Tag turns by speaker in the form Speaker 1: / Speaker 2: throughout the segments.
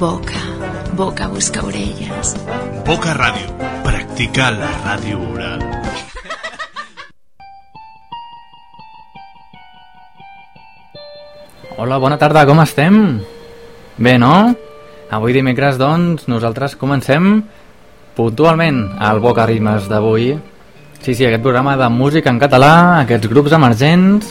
Speaker 1: Boca, boca busca orelles.
Speaker 2: Boca Ràdio. Practica la ràdio oral.
Speaker 3: Hola, bona tarda, com estem? Bé, no? Avui dimecres, doncs, nosaltres comencem puntualment al Boca Rimes d'avui. Sí, sí, aquest programa de música en català, aquests grups emergents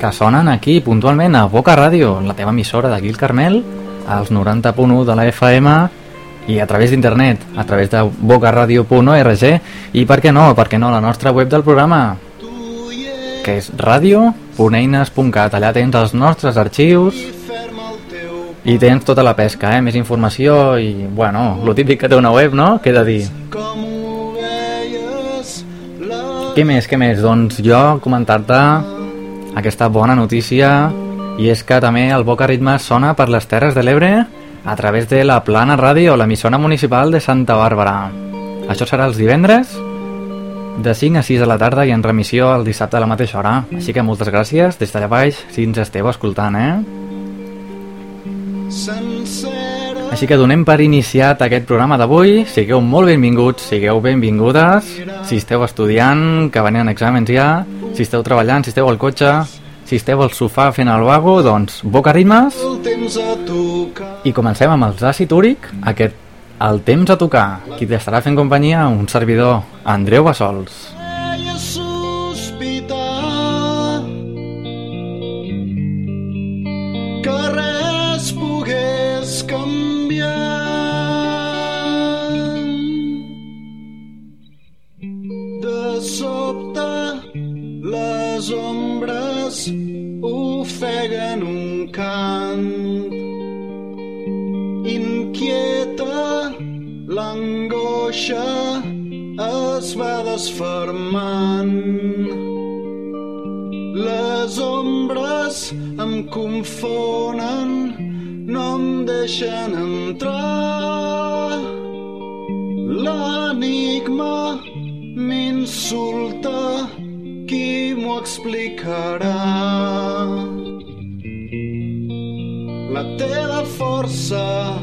Speaker 3: que sonen aquí puntualment a Boca Ràdio, la teva emissora d'aquí el Carmel, als 90.1 de la FM i a través d'internet, a través de bocaradio.org i per què no, per què no, la nostra web del programa que és radio.eines.cat allà tens els nostres arxius i tens tota la pesca, eh? més informació i, bueno, lo típic que té una web, no? Què he de dir? Què més, què més? Doncs jo comentar-te aquesta bona notícia i és que també el Boca Ritme sona per les Terres de l'Ebre a través de la Plana Ràdio, l'emissora municipal de Santa Bàrbara. Això serà els divendres de 5 a 6 de la tarda i en remissió el dissabte a la mateixa hora. Així que moltes gràcies des d'allà baix si ens esteu escoltant, eh? Així que donem per iniciat aquest programa d'avui. Sigueu molt benvinguts, sigueu benvingudes. Si esteu estudiant, que venen exàmens ja, si esteu treballant, si esteu al cotxe, si esteu al sofà fent el vago, doncs boca rimes. I comencem amb els àcid úric, aquest el temps a tocar. Qui t'estarà fent companyia? Un servidor, Andreu Bassols.
Speaker 4: Ombres ofeguen un cant. Inquieta, l'angoixa es va desfermant. Les ombres em confonen, no em deixen entrar. Explicarà? La teva força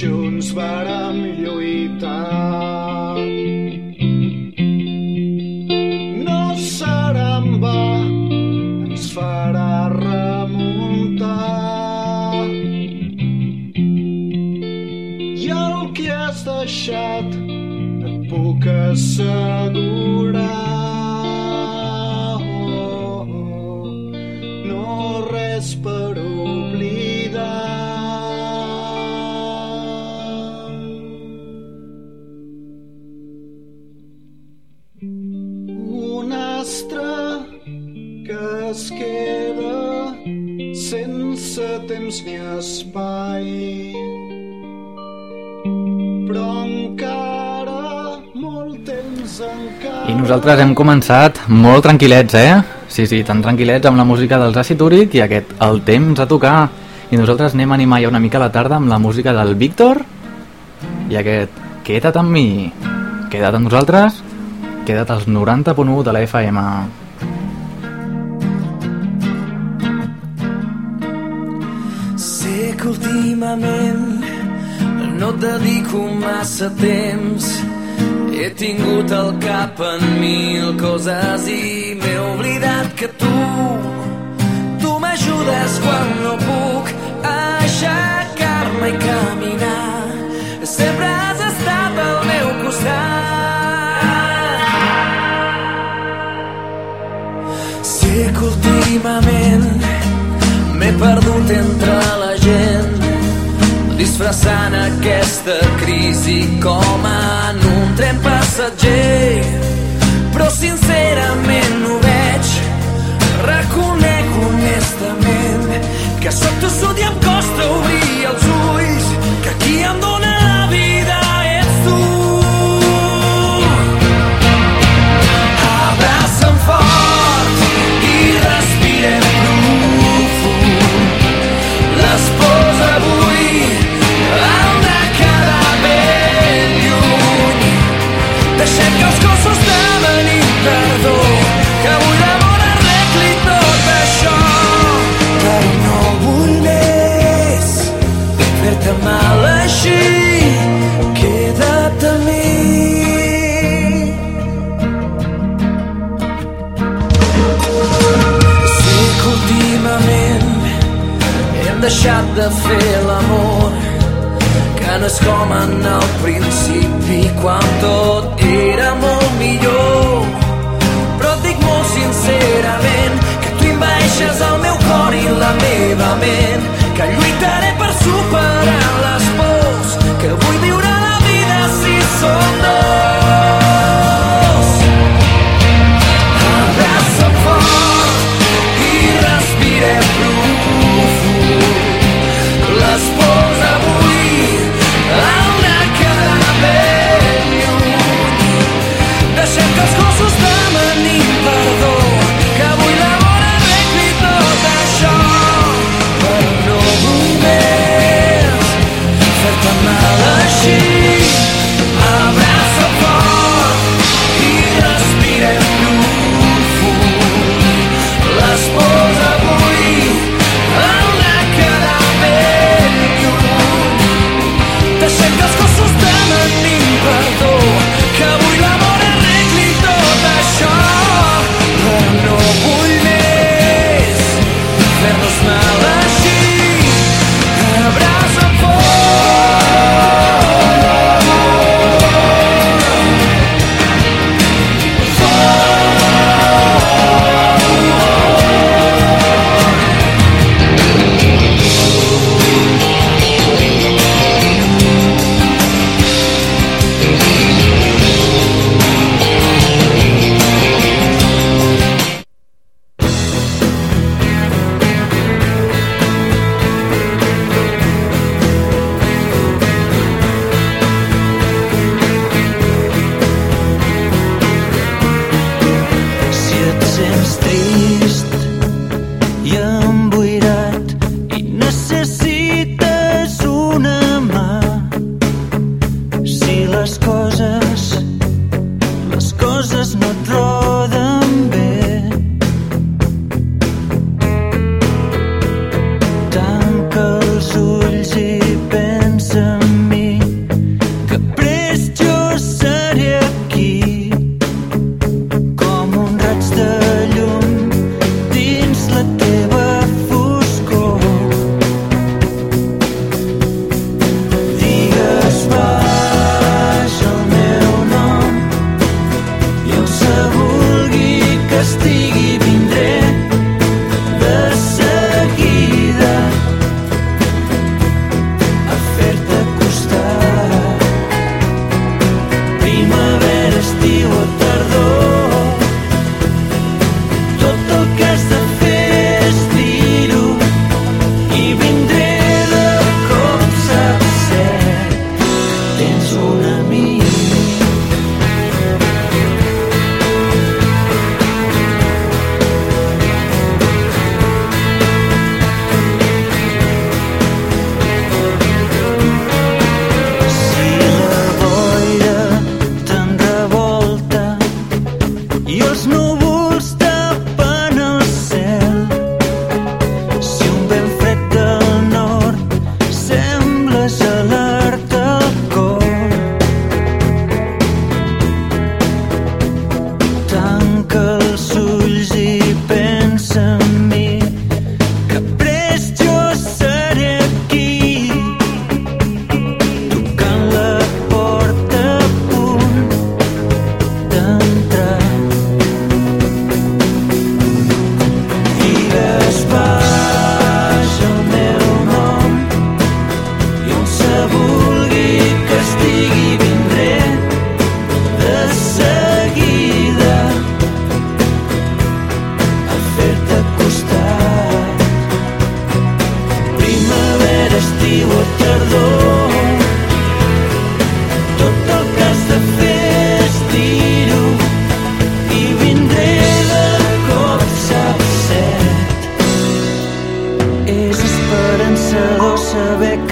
Speaker 4: junts vàrem lluitar
Speaker 3: nosaltres hem començat molt tranquil·lets, eh? Sí, sí, tan tranquil·lets amb la música dels Acid Úric i aquest El temps a tocar. I nosaltres anem a animar ja una mica la tarda amb la música del Víctor i aquest Queda't amb mi. Queda't amb nosaltres, queda't als 90.1 de la FM.
Speaker 5: Sé
Speaker 6: que últimament no et dedico massa temps he tingut al cap en mil coses i m'he oblidat que tu tu m'ajudes quan no puc aixecar-me i caminar. Sempre has estat al meu costat. Sé que últimament m'he perdut entre la gent disfressant aquesta crisi com en un tren passatger. Però sincerament ho veig reconec honestament que sóc tossut i em costa obrir els ulls que qui em dóna deixat de fer l'amor que no és com en el principi quan tot era molt millor. Però et dic molt sincerament que tu inveixes el meu cor i la meva ment que lluitaré per superar les pors que vull viure la vida si som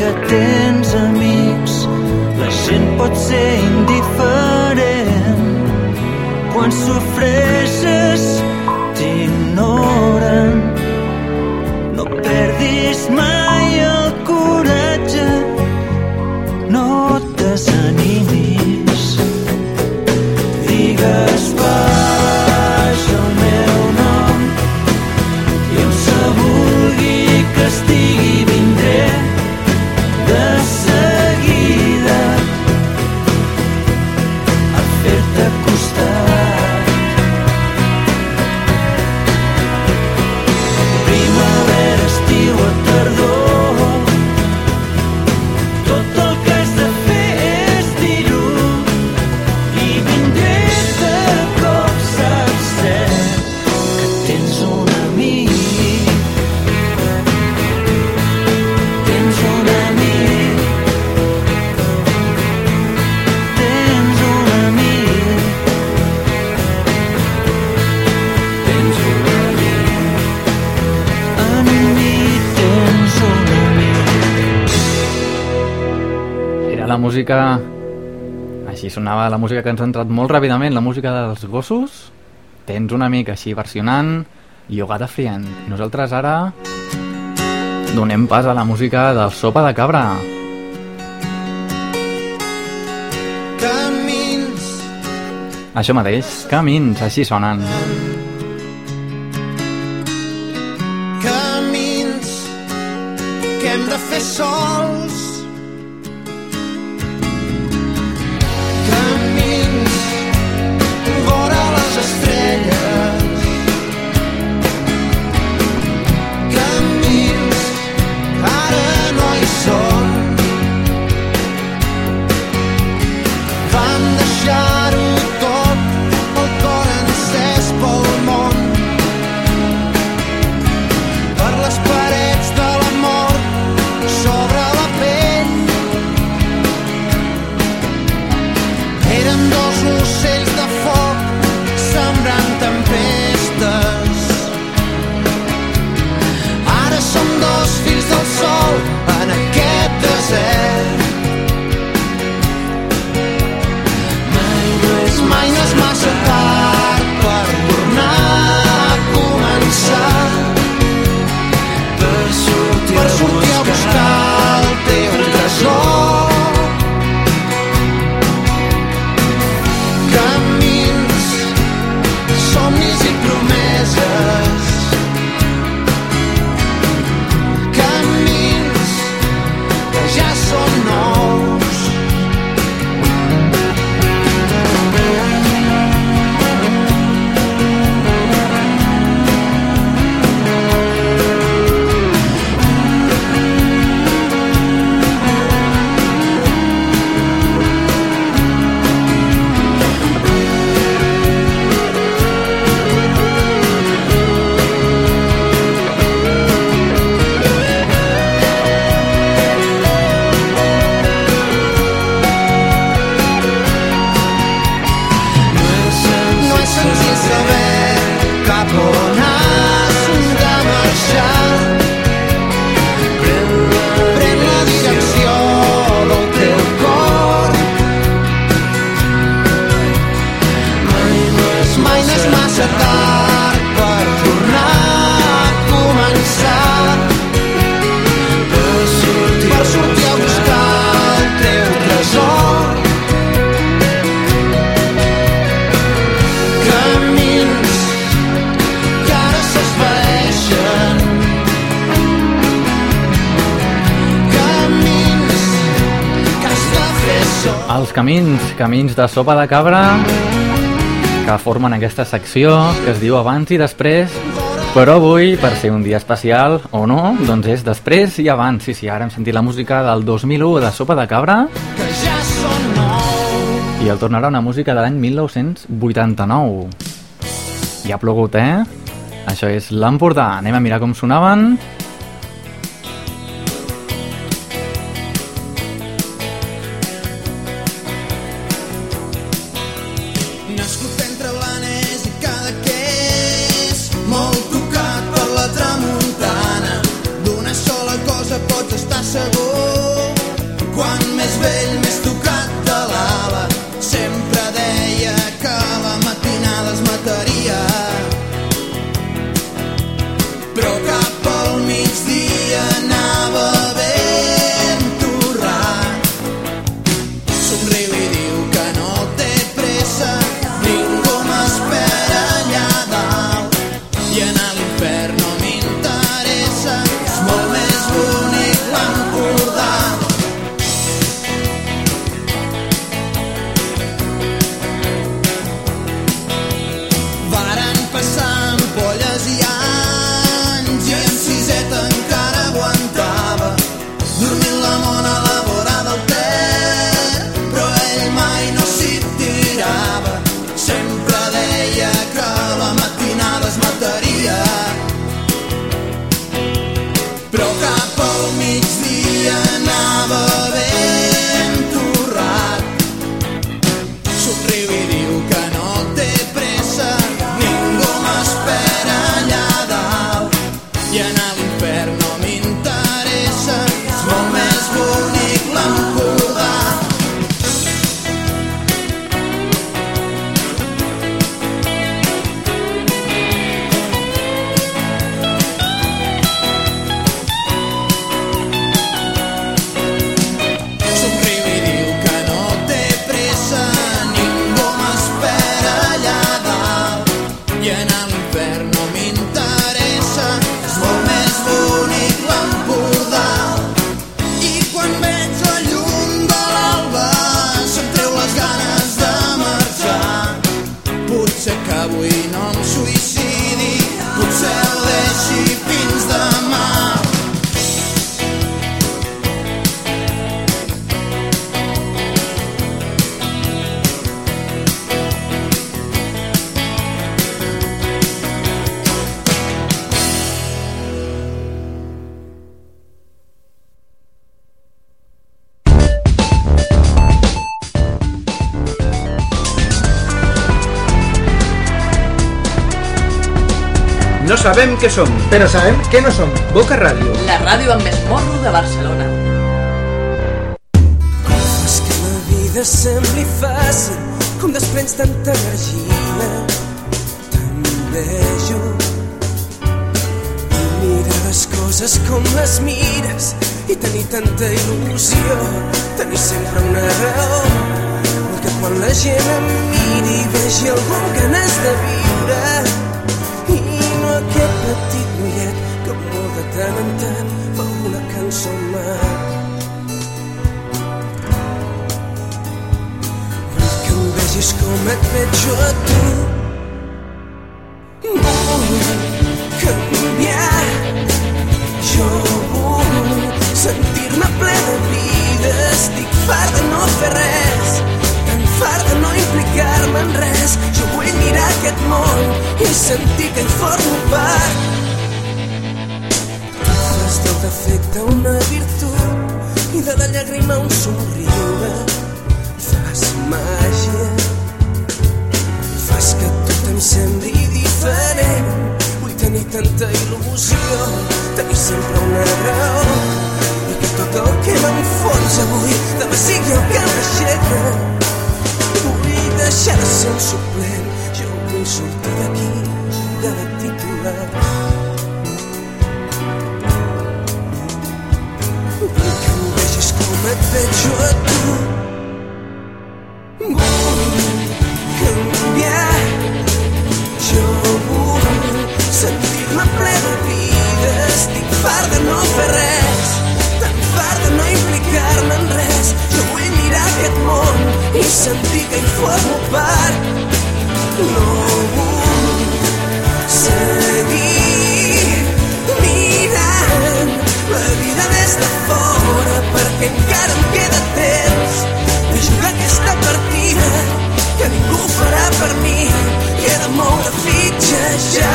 Speaker 6: que
Speaker 7: tens amics. La gent pot ser indiferent. Quan sofreixes, t'ignoren. No perdis mai el coratge, no et desanimis.
Speaker 3: Música... Així sonava la música que ens ha entrat molt ràpidament, la música dels gossos. Tens un amic així versionant Yoga de Friend. I nosaltres ara donem pas a la música del Sopa de Cabra.
Speaker 4: Camins
Speaker 3: Això mateix, camins, així sonen.
Speaker 4: camins que hem de fer sols. Senzill saber cap camins, camins de
Speaker 3: sopa de cabra que formen aquesta secció que es diu abans i després. Però avui, per ser un dia especial o no, doncs és després i abans. Sí, sí, ara hem sentit la música del 2001 de Sopa de Cabra.
Speaker 4: Ja són nous.
Speaker 3: i el tornarà una música de l'any 1989 i ha plogut, eh? Això és l'Empordà, anem a mirar com sonaven
Speaker 4: No
Speaker 8: sabem què som.
Speaker 9: Però sabem que no som.
Speaker 8: Boca Ràdio.
Speaker 10: La ràdio amb més morro de Barcelona.
Speaker 5: Fas que la vida sembli fàcil, com desprens tanta energia. També jo. I mirar les coses com les mires i tenir tanta il·lusió, tenir sempre una raó. Que quan la gent em miri vegi algú amb ganes de viure com et veig jo a tu. Vull canviar. Jo vull sentir-me ple de vida. Estic fart de no fer res, tan fart de no implicar-me en res. Jo vull mirar aquest món i sentir que hi formo part. Del defecte una virtut i de la llàgrima un somriure. Fas màgia Fas que tot em sembli diferent. Vull tenir tanta il·lusió Tenir sempre una raó. I que tot el que m'enfonsa avui Demà sigui el que m'aixeca. Vull deixar de ser un suplent. Jo vull sortir d'aquí de titular sentir que hi formo part. No fitxes ja.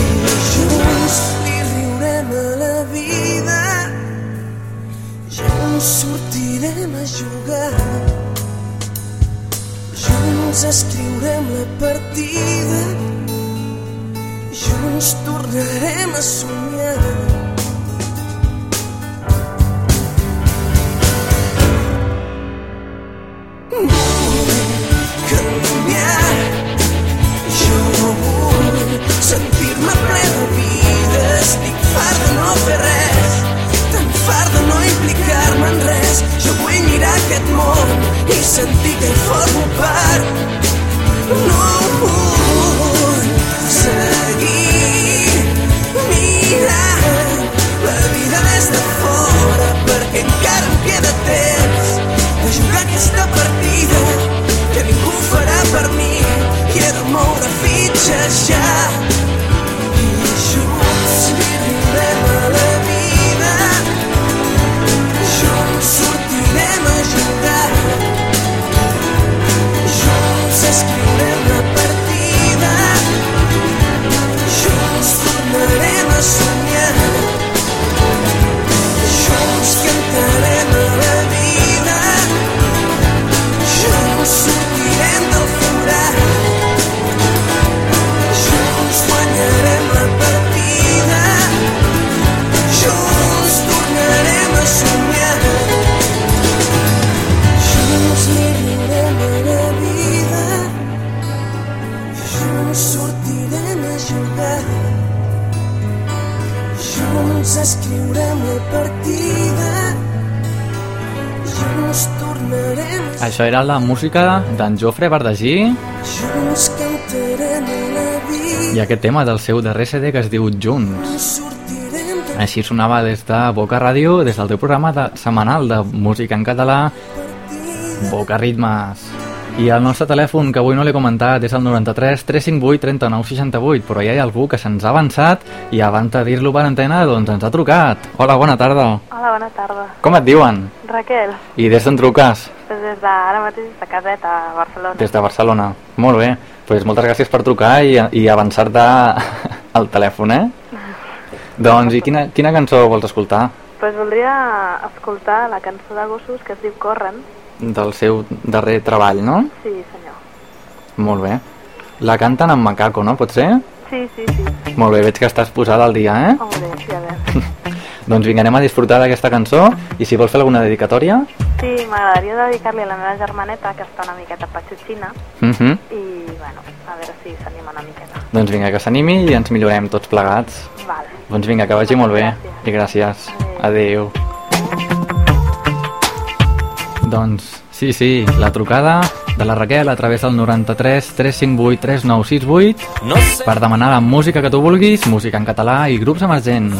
Speaker 5: I junts li riurem a la vida. Junts sortirem a jugar. Junts escriurem la partida. Junts tornarem a somiar vull sentir que en formo part. No vull seguir mirant la vida des de fora perquè encara em queda temps de jugar aquesta partida que ningú farà per mi. I he de moure fitxes ja.
Speaker 4: rescued
Speaker 3: Això era la música d'en Jofre Bardagí i aquest tema del seu darrer CD que es diu Junts. Així sonava des de Boca Ràdio, des del teu programa de, setmanal de música en català, Boca Ritmes. I el nostre telèfon, que avui no l'he comentat, és el 93 358 39 68, però ja hi ha algú que se'ns ha avançat i abans de dir-lo per antena, doncs ens ha trucat. Hola, bona tarda.
Speaker 9: Hola, bona tarda.
Speaker 3: Com et diuen?
Speaker 9: Raquel,
Speaker 3: I des d'on truques?
Speaker 9: Des de ara mateix de caseta, a Barcelona.
Speaker 3: Des de Barcelona. Molt bé. Pues moltes gràcies per trucar i, i avançar-te al telèfon, eh? Doncs, i quina, quina cançó vols escoltar?
Speaker 9: Pues voldria escoltar la cançó de gossos que es diu Corren.
Speaker 3: Del seu darrer treball, no?
Speaker 9: Sí, senyor.
Speaker 3: Molt bé. La canten en macaco, no? Pot ser?
Speaker 9: Sí, sí, sí.
Speaker 3: Molt bé, veig que estàs posada al dia, eh?
Speaker 9: Molt bé, sí, a veure.
Speaker 3: Doncs vinga, anem a disfrutar d'aquesta cançó i si vols fer alguna dedicatòria...
Speaker 9: Sí, m'agradaria dedicar-li a la meva germaneta, que està una miqueta patxutxina,
Speaker 3: Uh -huh.
Speaker 9: i, bueno, a veure si s'anima una miqueta.
Speaker 3: Doncs vinga, que s'animi i ens millorem tots plegats.
Speaker 9: Vale.
Speaker 3: Doncs vinga, que vagi molt bé.
Speaker 9: Gràcies.
Speaker 3: I gràcies. Adéu. Doncs sí, sí, la trucada de la Raquel a través del 93 358 3968
Speaker 5: No sé
Speaker 3: per demanar la música que tu vulguis, música en català i grups emergents.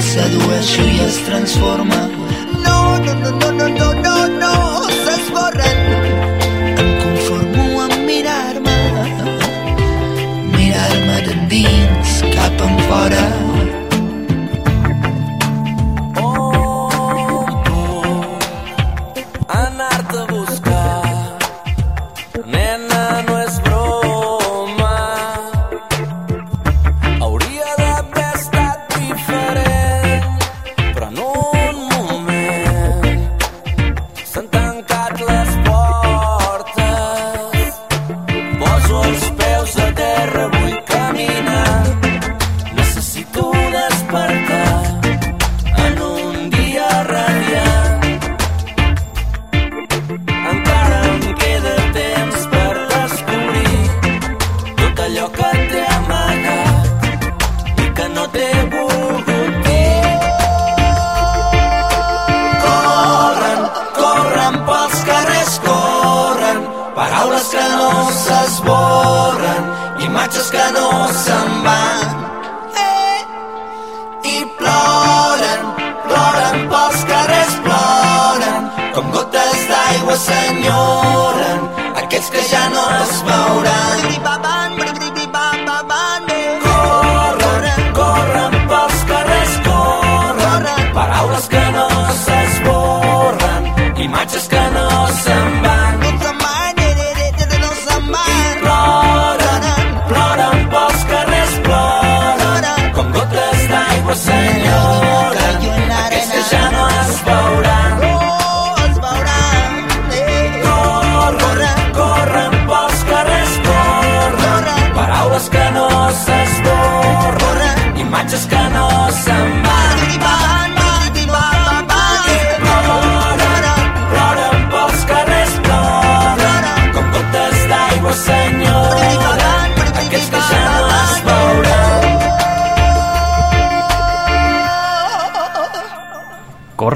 Speaker 6: La sedueixo i es transforma. No, no, no, no, no, no, no, no s'esborren em conformo amb mirar-me mirar-me d'endins cap en fora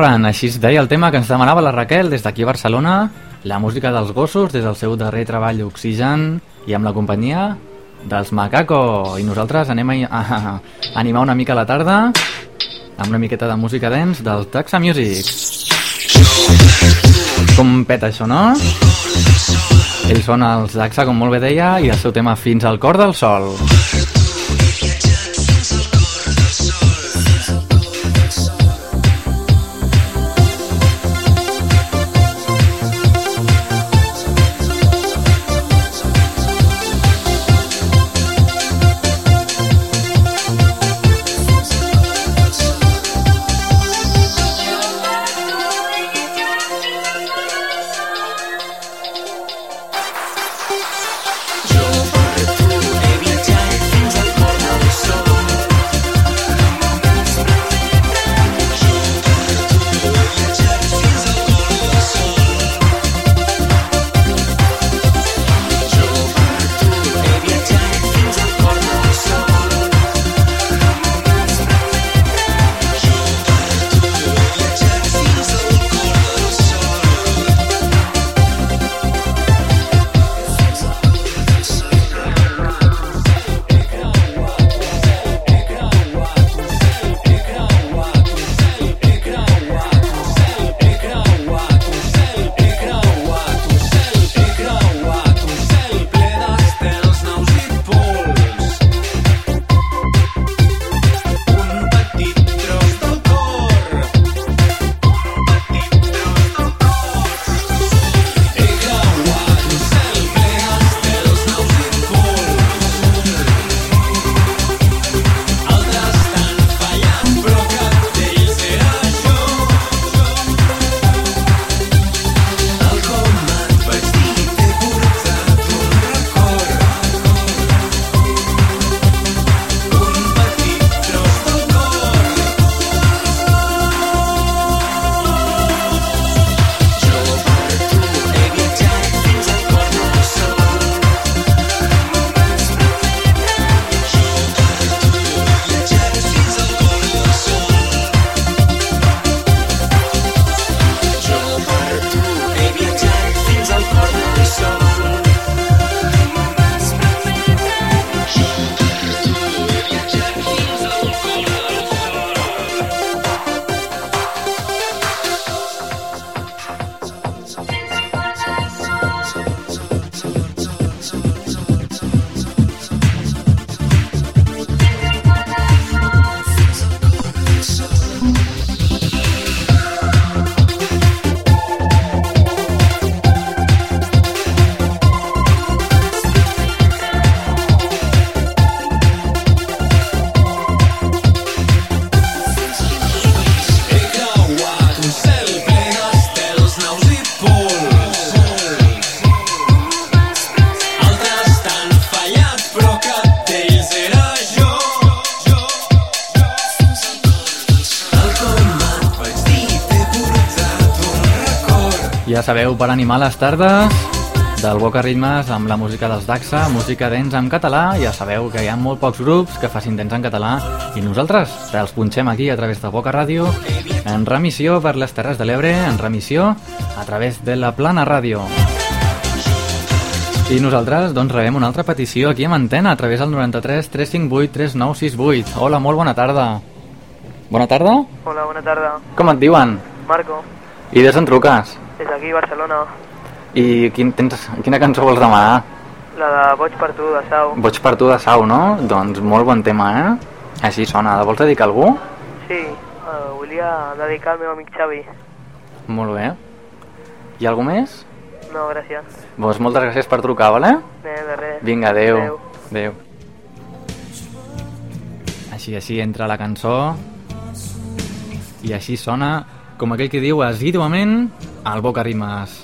Speaker 3: Borran, així es deia el tema que ens demanava la Raquel des d'aquí a Barcelona, la música dels gossos des del seu darrer treball Oxigen i amb la companyia dels Macaco. I nosaltres anem a, a, a animar una mica la tarda amb una miqueta de música dance del Taxa Music. Com peta això, no? Ells són els Daxa, com molt bé deia, i el seu tema Fins al cor del sol. Sabeu, per animar les tardes del Boca Ritmes amb la música dels Daxa, música dents en català, ja sabeu que hi ha molt pocs grups que facin dents en català i nosaltres els punxem aquí a través de Boca Ràdio en remissió per les Terres de l'Ebre, en remissió a través de la Plana Ràdio. I nosaltres doncs rebem una altra petició aquí amb antena a través del 93 358 3968. Hola, molt bona tarda. Bona tarda?
Speaker 11: Hola, bona tarda.
Speaker 3: Com et diuen?
Speaker 11: Marco,
Speaker 3: I des en truques?
Speaker 11: Des d'aquí, Barcelona.
Speaker 3: I quin, tens, quina cançó vols demanar?
Speaker 11: La de Boig per tu, de Sau.
Speaker 3: Boig per tu de Sau, no? Doncs molt bon tema, eh? Així sona. La vols dedicar a algú?
Speaker 11: Sí, uh, volia dedicar al meu amic Xavi.
Speaker 3: Molt bé. Hi ha algú més?
Speaker 11: No, gràcies.
Speaker 3: Doncs moltes gràcies per trucar, vale?
Speaker 11: Bé, de res.
Speaker 3: Vinga, adeu.
Speaker 11: Adeu.
Speaker 3: Adeu. Així, així entra la cançó i així sona, com aquell que diu assíduament, al Boca Rimes.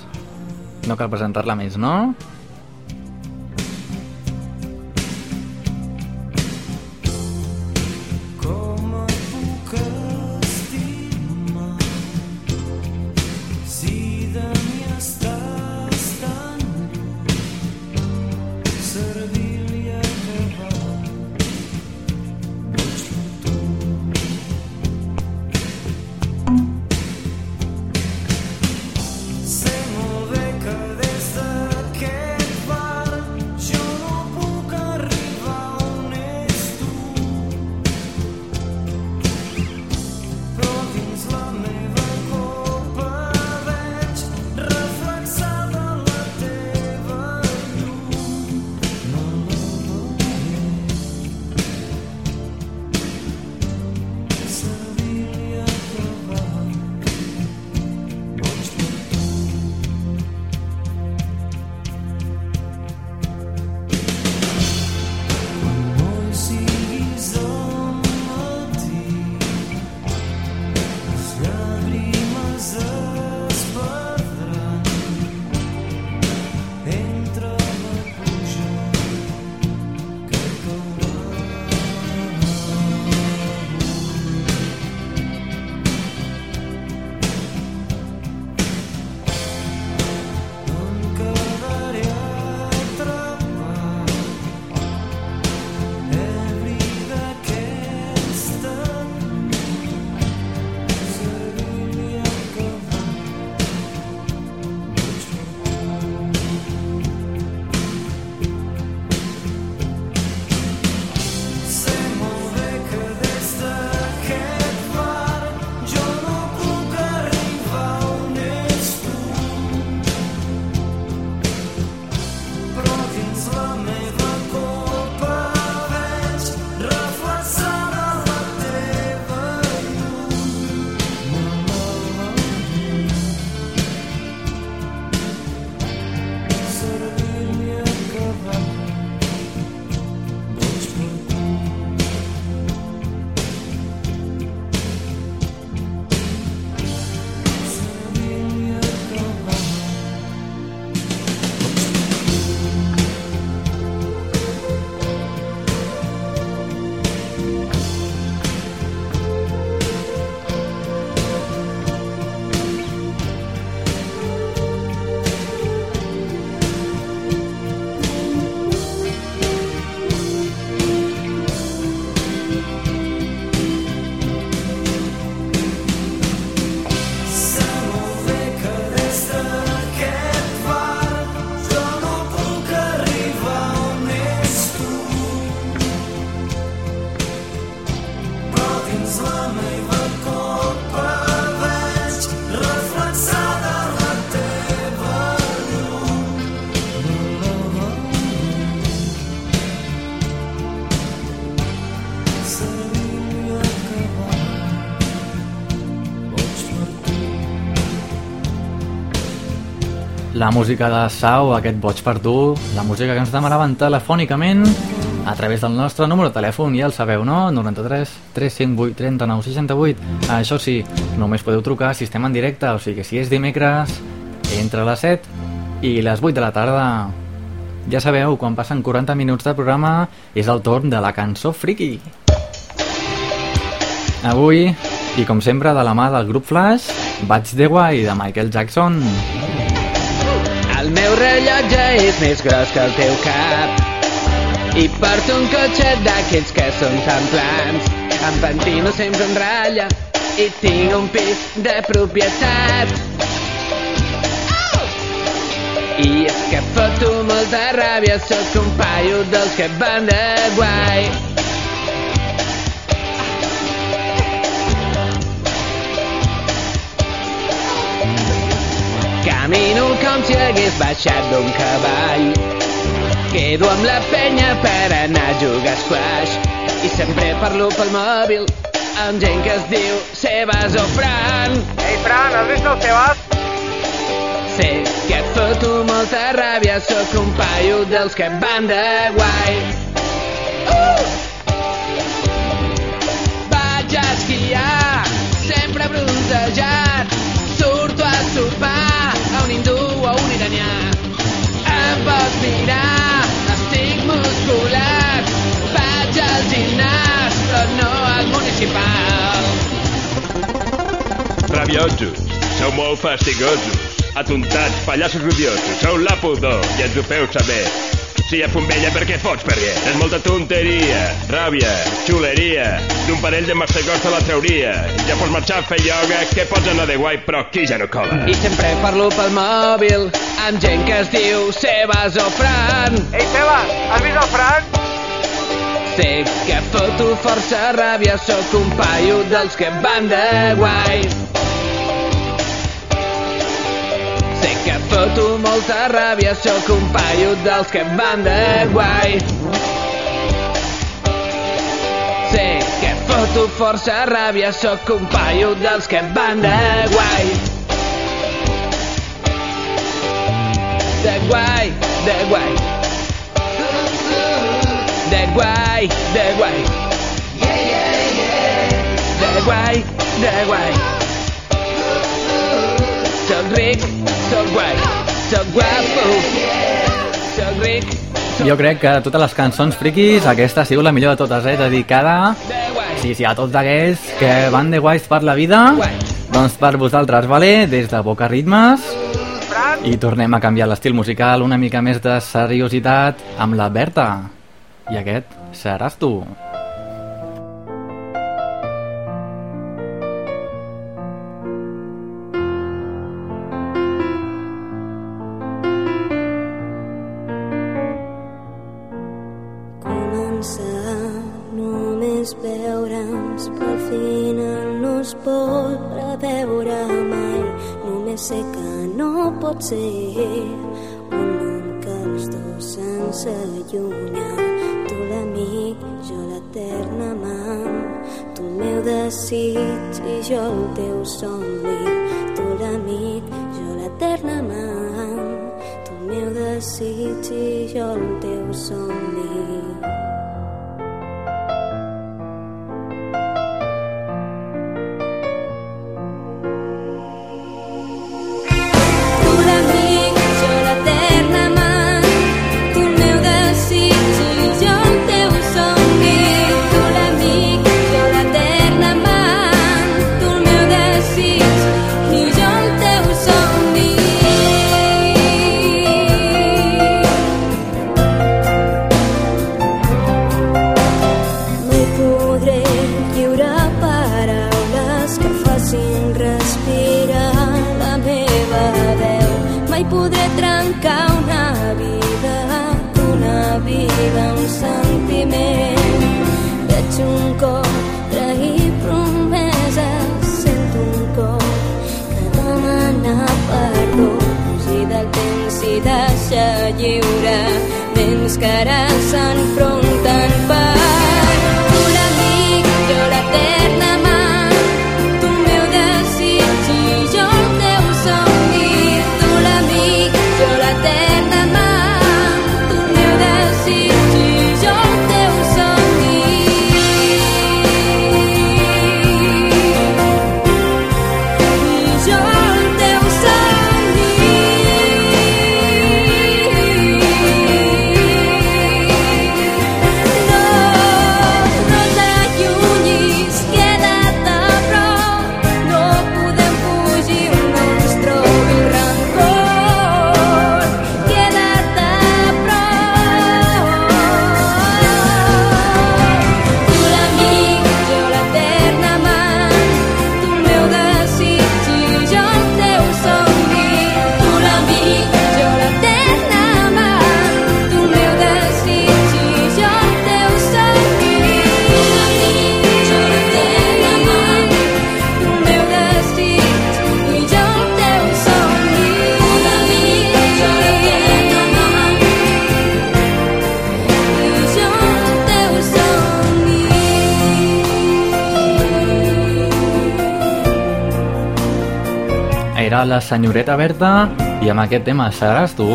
Speaker 3: No cal presentar-la més, no? La música de Sau, aquest boig per tu, la música que ens demanaven telefònicament a través del nostre número de telèfon, ja el sabeu, no? 93 358 39 68. Això sí, només podeu trucar si estem en directe, o sigui que si és dimecres, entre les 7 i les 8 de la tarda. Ja sabeu, quan passen 40 minuts de programa és el torn de la cançó friki. Avui, i com sempre de la mà del grup Flash, Vaig de Guai de Michael Jackson.
Speaker 12: El meu rellotge és més gros que el teu cap i porto un cotxet d'aquells que són tan plans. Em pentino sempre en ratlla i tinc un pis de propietat. I és que foto molta ràbia, sóc un paio dels que van de guai. Camino com si hagués baixat d'un cavall. Quedo amb la penya per anar a jugar a squash i sempre parlo pel mòbil amb gent que es diu Sebas o Fran.
Speaker 11: Ei, Fran, has vist el Sebas?
Speaker 12: Sé que et foto molta ràbia, sóc un paio dels que van de guai. Uh! Vaig a esquiar, sempre bronzejat, surto a sopar iranià. Em pots mirar, estic musculat, vaig al gimnàs, però no al municipal.
Speaker 13: Rabiosos, sou molt fastigosos, atontats, pallassos odiosos, sou la pudor i ens ho feu saber. Si a Fontbella per què fots, perquè és molta tonteria, ràbia, xuleria, d'un parell de mastegots te la trauria. Ja pots marxar a fer ioga, que pots anar de guai, però aquí ja no cola.
Speaker 12: I sempre parlo pel mòbil amb gent que es diu Sebas o Fran.
Speaker 11: Ei, Sebas, has vist el Fran?
Speaker 12: Sé que foto força ràbia, sóc un paio dels que van de guai. Foto molta ràbia, sóc un paio dels que van de guai. Sé que foto força ràbia, sóc un paio dels que van de guai. De guai, de guai. De guai, de guai. De guai, de guai. Soc ric, soc guai, soc guapo, soc ric,
Speaker 3: Jo crec que de totes les cançons friquis, aquesta ha sigut la millor de totes, eh? Dedicada sí, sí, a tots aquells que van de guais per la vida. Doncs per vosaltres, vale? Des de Boca Ritmes. I tornem a canviar l'estil musical, una mica més de seriositat, amb la Berta. I aquest seràs tu.
Speaker 14: La
Speaker 3: senyoreta Berta i amb aquest tema seràs tu.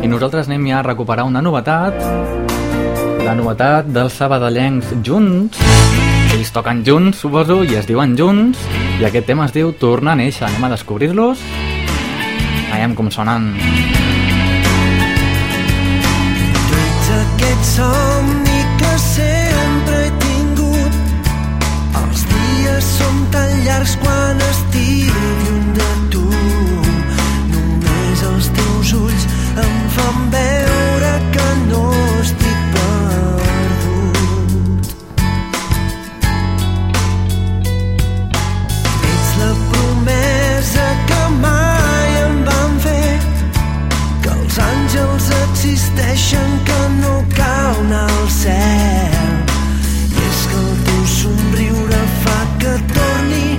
Speaker 3: I nosaltres anem ja a recuperar una novetat, la novetat dels sabadellencs Junts. Ells toquen junts, suposo, i es diuen Junts, i aquest tema es diu Tornar a néixer. Anem a descobrir-los. Veiem com sonen.
Speaker 5: Tots aquest somni que sempre he Els són tan llargs quan estic que no estic perdut. La promesa que mai em fer àngels existeixen que no al cel. I és que el teu somriure fa que torni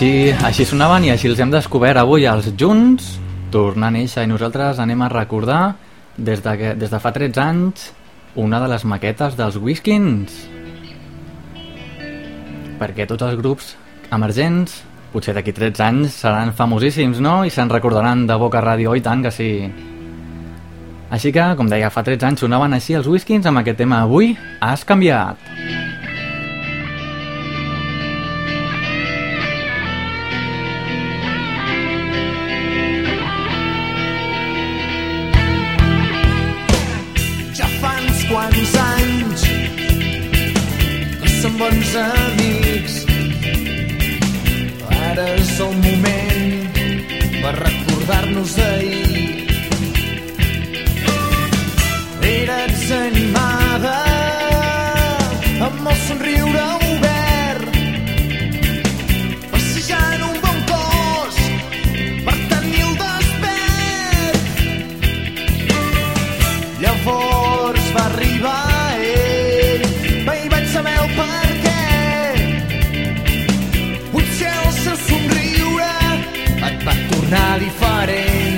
Speaker 3: Així, així sonaven i així els hem descobert avui els Junts, tornant a néixer, i nosaltres anem a recordar des de, que, des de fa 13 anys una de les maquetes dels Whiskins. Perquè tots els grups emergents, potser d'aquí 13 anys, seran famosíssims, no? I se'n recordaran de Boca Ràdio, i tant que sí. Així que, com deia, fa 13 anys sonaven així els Whiskins amb aquest tema. Avui has canviat.
Speaker 5: Ja bons amics. Ara és el moment per recordar-nos
Speaker 4: tribunali farei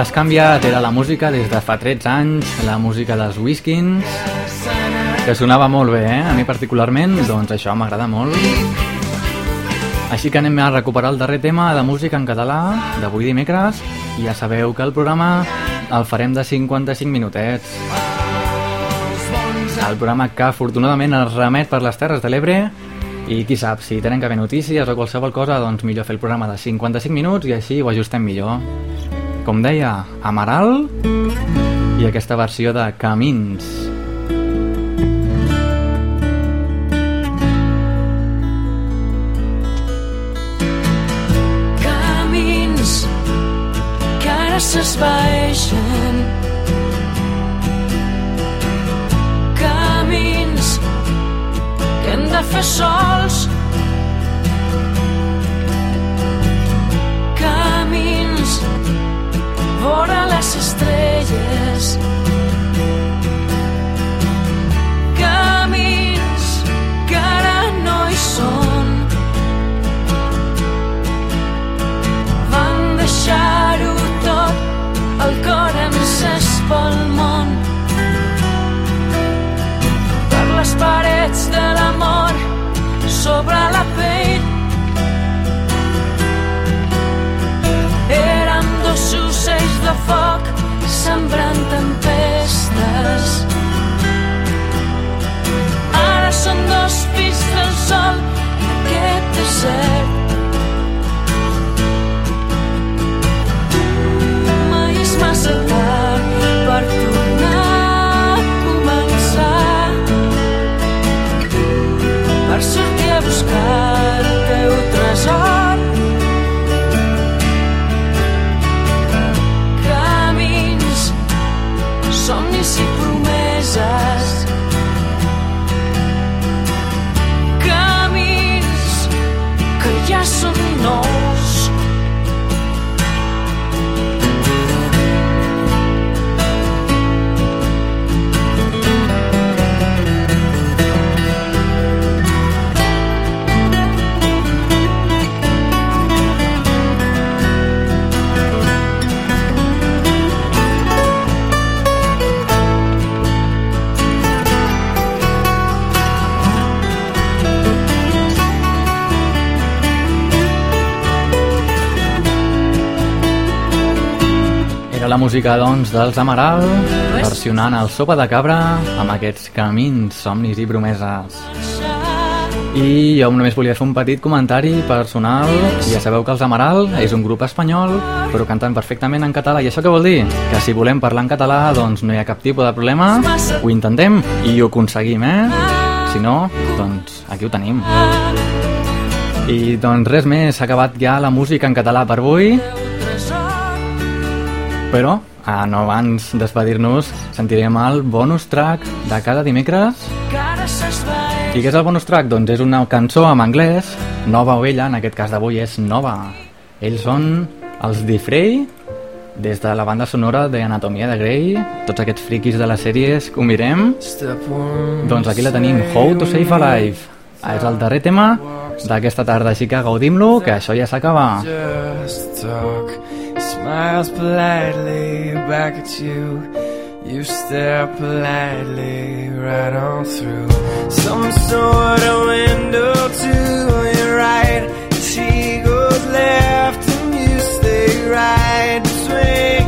Speaker 4: has canviat,
Speaker 3: era la música des de fa 13 anys, la música dels Whiskins, que sonava molt bé, eh? A mi particularment, doncs això m'agrada molt. Així que anem a recuperar el darrer tema de música en català d'avui dimecres i ja sabeu que el programa el farem de 55 minutets. El programa que afortunadament es remet per les Terres de l'Ebre i qui sap, si tenen que haver notícies o qualsevol cosa, doncs millor fer el programa de 55 minuts i així ho ajustem millor. Com deia, Amaral i aquesta versió de Camins.
Speaker 15: camins que ara s'esvaeixen camins que hem de fer sols aquest
Speaker 3: música, doncs, dels Amaral, versionant el Sopa de Cabra amb aquests camins, somnis i promeses. I jo només volia fer un petit comentari personal. Ja sabeu que els Amaral és un grup espanyol, però canten perfectament en català. I això què vol dir? Que si volem parlar en català, doncs no hi ha cap tipus de problema. Ho intentem i ho aconseguim, eh? Si no, doncs aquí ho tenim. I doncs res més, s'ha acabat ja la música en català per avui. Però, ah, no abans despedir-nos, sentirem el bonus track de cada dimecres. I què és el bonus track? Doncs és una cançó en anglès, nova o vella, en aquest cas d'avui és nova. Ells són els Diffrey, des de la banda sonora de Anatomia de Grey, tots aquests friquis de les sèries que ho mirem. Doncs aquí la tenim, How to Save a Life. És el darrer tema d'aquesta tarda, així que gaudim-lo, que això ja s'acaba.
Speaker 16: Just talk. Smiles politely back at you. You stare politely right on through some sort of window to your right. She goes left and you stay right between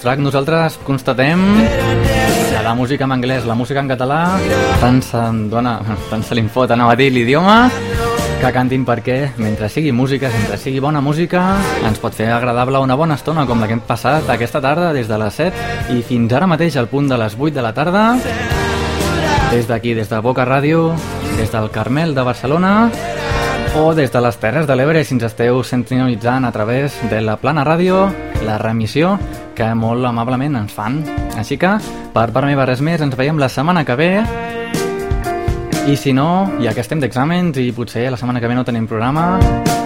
Speaker 3: track nosaltres constatem que la música en anglès, la música en català, tant se'n dona, tant se li fot, anava a dir l'idioma, que cantin perquè mentre sigui música, mentre sigui bona música, ens pot fer agradable una bona estona com la que hem passat aquesta tarda des de les 7 i fins ara mateix al punt de les 8 de la tarda. Des d'aquí, des de Boca Ràdio, des del Carmel de Barcelona o des de les Terres de l'Ebre si ens esteu sintonitzant a través de la Plana Ràdio, la remissió que molt amablement ens fan. Així que, per part meva res més, ens veiem la setmana que ve i si no, ja que estem d'exàmens i potser la setmana que ve no tenim programa,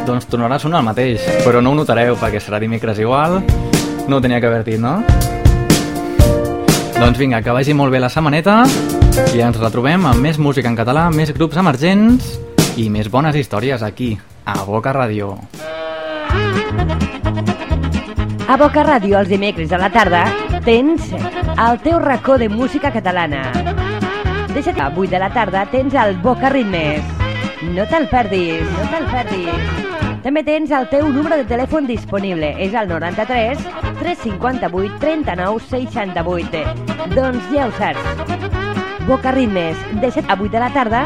Speaker 3: doncs tornarà a sonar el mateix, però no ho notareu perquè serà dimecres igual. No ho tenia que haver dit, no? Doncs vinga, que vagi molt bé la setmaneta i ens retrobem amb més música en català, més grups emergents i més bones històries aquí, a Boca Ràdio.
Speaker 17: A Boca Ràdio, els dimecres a la tarda, tens el teu racó de música catalana. De 7 a 8 de la tarda tens el Boca Ritmes. No te'l perdis, no te'l perdis. També tens el teu número de telèfon disponible. És el 93 358 39 68. Doncs ja ho saps. Boca Ritmes, de 7 a 8 de la tarda,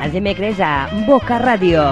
Speaker 17: els dimecres a Boca Ràdio.